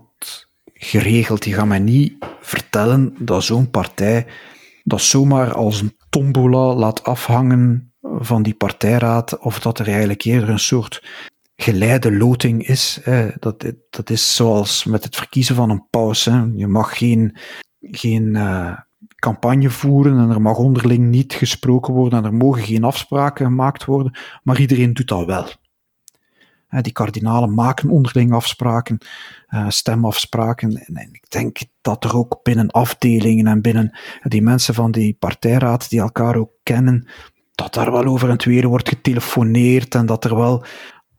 geregeld? Je gaat mij niet vertellen dat zo'n partij dat zomaar als een tombola laat afhangen van die partijraad, of dat er eigenlijk eerder een soort geleide loting is. Dat, dat is zoals met het verkiezen van een paus. Hè. Je mag geen, geen uh, campagne voeren en er mag onderling niet gesproken worden en er mogen geen afspraken gemaakt worden, maar iedereen doet dat wel. Hè, die kardinalen maken onderling afspraken, uh, stemafspraken. En, ik denk dat er ook binnen afdelingen en binnen die mensen van die partijraad die elkaar ook kennen, dat daar wel over en weer wordt getelefoneerd en dat er wel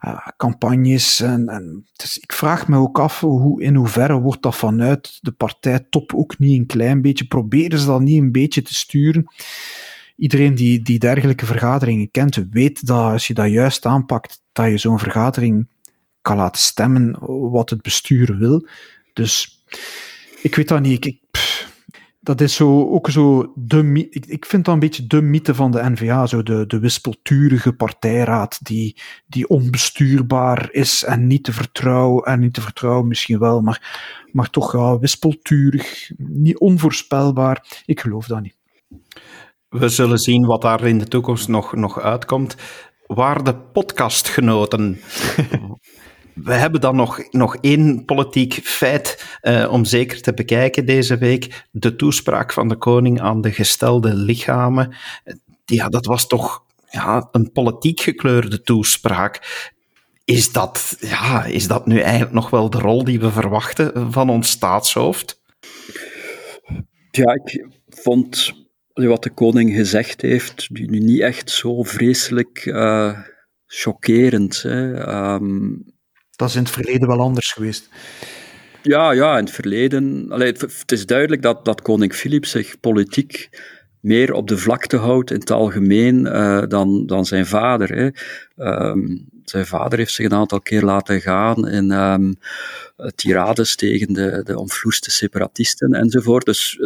uh, campagnes. En, en, dus ik vraag me ook af hoe, in hoeverre wordt dat vanuit de partijtop ook niet een klein beetje, proberen ze dat niet een beetje te sturen. Iedereen die, die dergelijke vergaderingen kent, weet dat als je dat juist aanpakt, dat je zo'n vergadering kan laten stemmen wat het bestuur wil. Dus ik weet dat niet. Ik, dat is zo, ook zo de, ik, ik vind dat een beetje de mythe van de NVA, zo de, de wispelturige partijraad die, die onbestuurbaar is en niet te vertrouwen, en niet te vertrouwen misschien wel, maar, maar toch ja, wispelturig, niet onvoorspelbaar. Ik geloof dat niet. We zullen zien wat daar in de toekomst nog, nog uitkomt. Waar de podcastgenoten We hebben dan nog, nog één politiek feit uh, om zeker te bekijken deze week. De toespraak van de koning aan de gestelde lichamen. Ja, dat was toch ja, een politiek gekleurde toespraak. Is dat, ja, is dat nu eigenlijk nog wel de rol die we verwachten van ons staatshoofd? Ja, ik vond wat de koning gezegd heeft nu niet echt zo vreselijk uh, chockerend. Um, dat is in het verleden wel anders geweest. Ja, ja, in het verleden. Het, is duidelijk dat, dat koning Filip zich politiek meer op de vlakte houdt in het algemeen uh, dan, dan zijn vader. Hè. Um, zijn vader heeft zich een aantal keer laten gaan in um, tirades tegen de, de separatisten enzovoort. Dus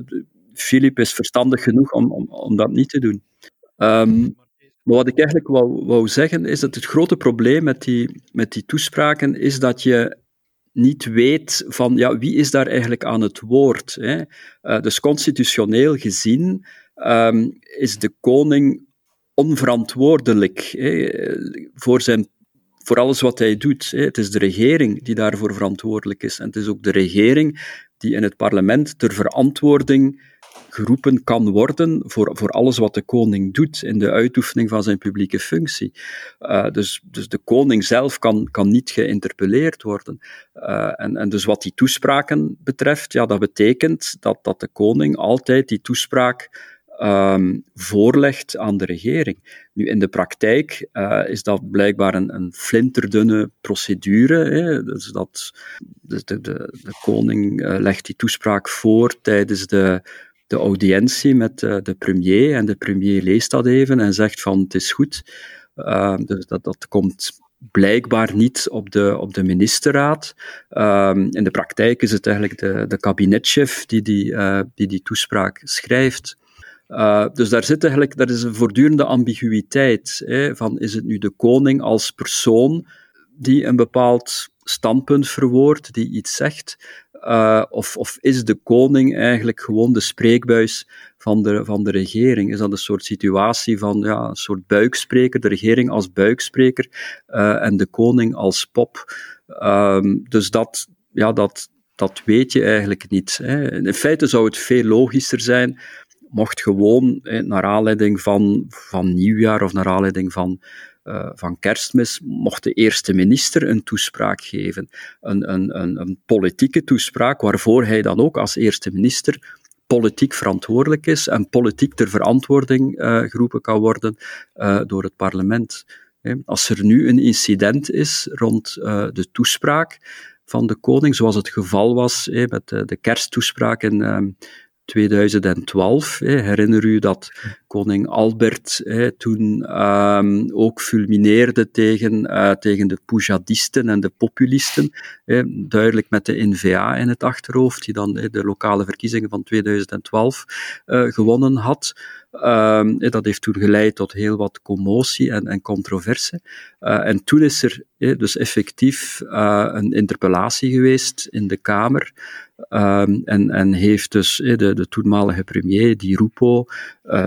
Filip is verstandig genoeg om, om, om dat niet te doen. Um, maar wat ik eigenlijk wou, wou zeggen, is dat het grote probleem met die, met die toespraken is dat je niet weet van ja, wie is daar eigenlijk aan het woord. Hè? Uh, dus constitutioneel gezien um, is de koning onverantwoordelijk hè, voor, zijn, voor alles wat hij doet. Hè? Het is de regering die daarvoor verantwoordelijk is. En het is ook de regering die in het parlement ter verantwoording geroepen kan worden voor, voor alles wat de koning doet in de uitoefening van zijn publieke functie. Uh, dus, dus de koning zelf kan, kan niet geïnterpelleerd worden. Uh, en, en dus wat die toespraken betreft, ja, dat betekent dat, dat de koning altijd die toespraak um, voorlegt aan de regering. Nu, in de praktijk uh, is dat blijkbaar een, een flinterdunne procedure. Hè? Dus dat, de, de, de koning legt die toespraak voor tijdens de de audiëntie met uh, de premier. En de premier leest dat even en zegt van het is goed. Uh, dus dat, dat komt blijkbaar niet op de, op de ministerraad. Uh, in de praktijk is het eigenlijk de, de kabinetchef die die, uh, die, die toespraak schrijft. Dus daar zit eigenlijk, daar is een voortdurende ambiguïteit. Hè, van is het nu de koning als persoon die een bepaald standpunt verwoordt, die iets zegt, Uh, of, of is de koning eigenlijk gewoon de spreekbuis van de, van de regering? Is dat een soort situatie van ja, een soort buikspreker, de regering als buikspreker uh, en de koning als pop? Um, dus dat, ja, dat, dat weet je eigenlijk niet. Hè. In feite zou het veel logischer zijn mocht gewoon, hè, naar aanleiding van, van nieuwjaar of naar aanleiding van, uh, van kerstmis, mocht de eerste minister een toespraak geven. Een, een, een, een politieke toespraak, waarvoor hij dan ook als eerste minister politiek verantwoordelijk is en politiek ter verantwoording uh, geroepen kan worden uh, door het parlement. Als er nu een incident is rond de toespraak van de koning, zoals het geval was met de kersttoespraak in 2012. Herinner u dat koning Albert toen um, ook fulmineerde tegen, uh, tegen de Poujadisten en de populisten. Duidelijk met de NVA in het achterhoofd, die dan de lokale verkiezingen van 2012 uh, eh, gewonnen had. Um, dat heeft toen geleid tot heel wat commotie en, en controverse. Uh, en toen is er dus effectief uh, een interpellatie geweest in de Kamer. Um, en, en heeft dus de, de toenmalige premier, Di Rupo,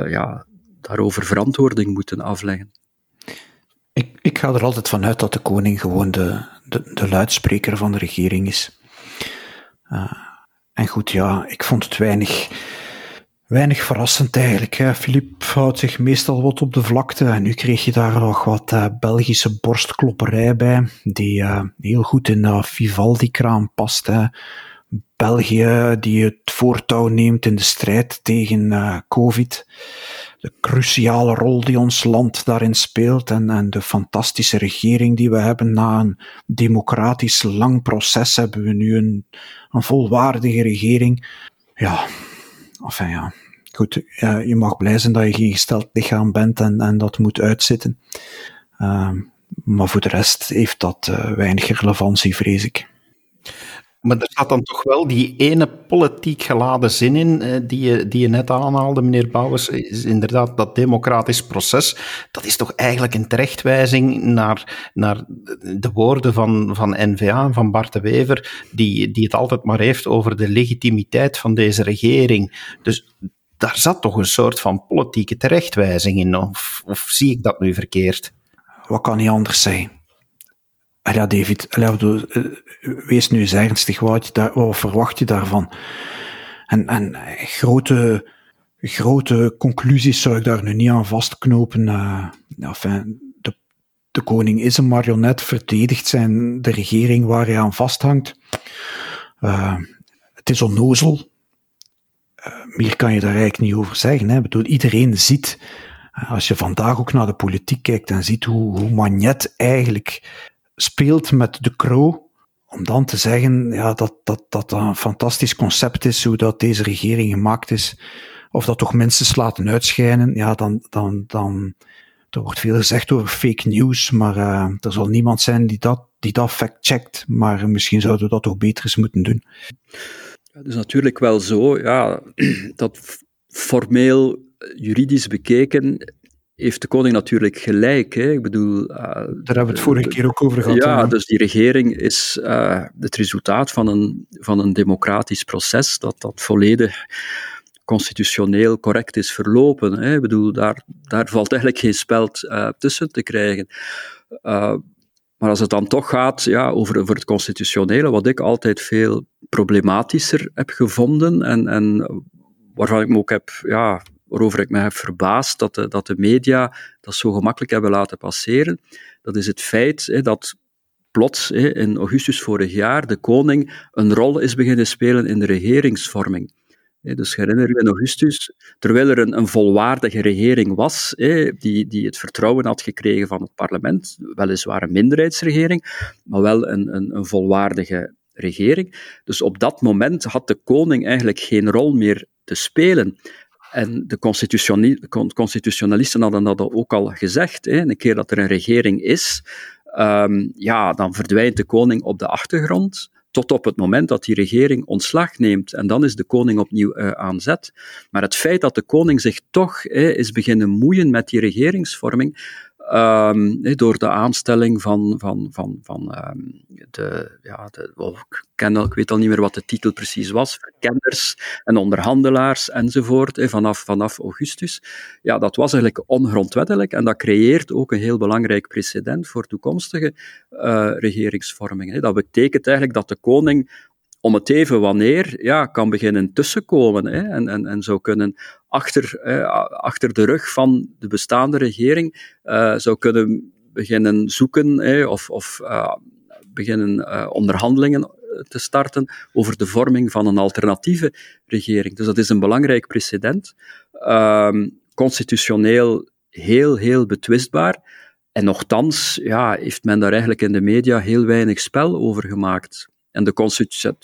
ja, daarover verantwoording moeten afleggen. Ik, ik ga er altijd vanuit dat de koning gewoon de, de, de luidspreker van de regering is. Uh, en goed, ja, ik vond het weinig weinig verrassend eigenlijk. Filip houdt zich meestal wat op de vlakte en nu kreeg je daar nog wat uh, Belgische borstklopperij bij, die uh, heel goed in de Vivaldi-kraam past. België die het voortouw neemt in de strijd tegen COVID. De cruciale rol die ons land daarin speelt en, en de fantastische regering die we hebben. Na een democratisch lang proces hebben we nu een, een volwaardige regering. Ja, enfin ja, goed, je mag blij zijn dat je geen gesteld lichaam bent en, en dat moet uitzitten. Uh, maar voor de rest heeft dat uh, weinig relevantie, vrees ik. Maar er staat dan toch wel die ene politiek geladen zin in, eh, die je, die je net aanhaalde, meneer Bouwers, is inderdaad dat democratisch proces. Dat is toch eigenlijk een terechtwijzing naar, naar de woorden van, van NVA, van Bart de Wever, die, die het altijd maar heeft over de legitimiteit van deze regering. Dus daar zat toch een soort van politieke terechtwijzing in, of, of zie ik dat nu verkeerd? Wat kan niet anders zijn? Ja, David, eh, wees nu eens ernstig, wat, verwacht je daarvan? En, en grote, grote conclusies zou ik daar nu niet aan vastknopen. Enfin, de, de koning is een marionet, verdedigt zijn de regering waar hij aan vasthangt. Het is onnozel, meer kan je daar eigenlijk niet over zeggen. Hè. Bedoel, iedereen ziet, als je vandaag ook naar de politiek kijkt en ziet hoe, hoe Magnet eigenlijk speelt met de Crow, om dan te zeggen ja, dat, dat, dat een fantastisch concept is, hoe dat deze regering gemaakt is, of dat toch mensen laten uitschijnen, ja, dan, dan, dan, er wordt veel gezegd over fake news, maar uh, er zal niemand zijn die dat, die dat fact-checkt, maar misschien zouden we dat toch beter eens moeten doen. Het is natuurlijk wel zo, ja, (clears throat) dat formeel juridisch bekeken heeft de koning natuurlijk gelijk. Hè. Ik bedoel, uh, Daar hebben we het vorige keer ook over gehad. Ja, dus die regering is uh, het resultaat van een, van een democratisch proces dat, dat volledig constitutioneel correct is verlopen. Hè. Ik bedoel, daar, daar valt eigenlijk geen speld uh, tussen te krijgen. maar als het dan toch gaat ja, over, over het constitutionele, wat ik altijd veel problematischer heb gevonden en, en waarvan ik me ook heb ja, waarover ik me heb verbaasd dat de, dat de media dat zo gemakkelijk hebben laten passeren, dat is het feit hè, dat plots in augustus vorig jaar de koning een rol is beginnen spelen in de regeringsvorming. Dus herinner u in augustus, terwijl er een, een volwaardige regering was, die, die het vertrouwen had gekregen van het parlement, weliswaar een minderheidsregering, maar wel een, een, een volwaardige regering. Dus op dat moment had de koning eigenlijk geen rol meer te spelen. En de constitutionalisten hadden dat ook al gezegd. Hè. Een keer dat er een regering is, um, ja, dan verdwijnt de koning op de achtergrond tot op het moment dat die regering ontslag neemt. En dan is de koning opnieuw uh, aan zet. Maar het feit dat de koning zich toch is beginnen moeien met die regeringsvorming, Um, door de aanstelling van, van, van, van um, de, ja, de, ik, weet al niet meer wat de titel precies was, verkenners en onderhandelaars enzovoort, vanaf, vanaf augustus. Ja, dat was eigenlijk ongrondwettelijk en dat creëert ook een heel belangrijk precedent voor toekomstige uh, regeringsvormingen. Dat betekent eigenlijk dat de koning om het even wanneer ja, kan beginnen tussenkomen hè, en, en, en zou kunnen achter, achter de rug van de bestaande regering uh, zou kunnen beginnen zoeken of, of uh, beginnen uh, onderhandelingen te starten over de vorming van een alternatieve regering. Dus dat is een belangrijk precedent. Ehm, constitutioneel heel, heel betwistbaar. En nochtans ja, heeft men daar eigenlijk in de media heel weinig spel over gemaakt. En de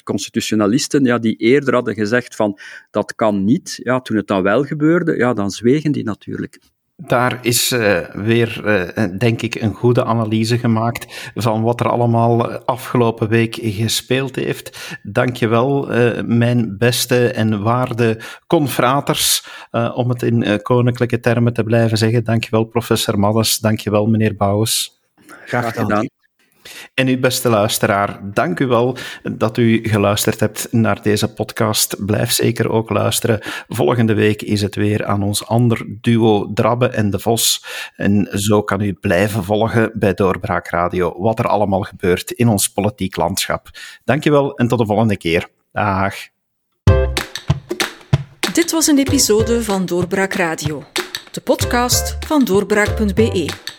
constitutionalisten, ja, die eerder hadden gezegd van dat kan niet, ja, toen het dan wel gebeurde, ja, dan zwegen die natuurlijk. Daar is uh, weer, uh, denk ik, een goede analyse gemaakt van wat er allemaal afgelopen week gespeeld heeft. Dankjewel, uh, mijn beste en waarde confraters, om het in koninklijke termen te blijven zeggen. Dankjewel, professor Maddes. Dankjewel, meneer Bouwens. Graag gedaan. En uw beste luisteraar, dank u wel dat u geluisterd hebt naar deze podcast. Blijf zeker ook luisteren. Volgende week is het weer aan ons ander duo Drabbe en de Vos. En zo kan u blijven volgen bij Doorbraak Radio wat er allemaal gebeurt in ons politiek landschap. Dankjewel en tot de volgende keer. Dag. Dit was een episode van Doorbraak Radio, de podcast van doorbraak.be.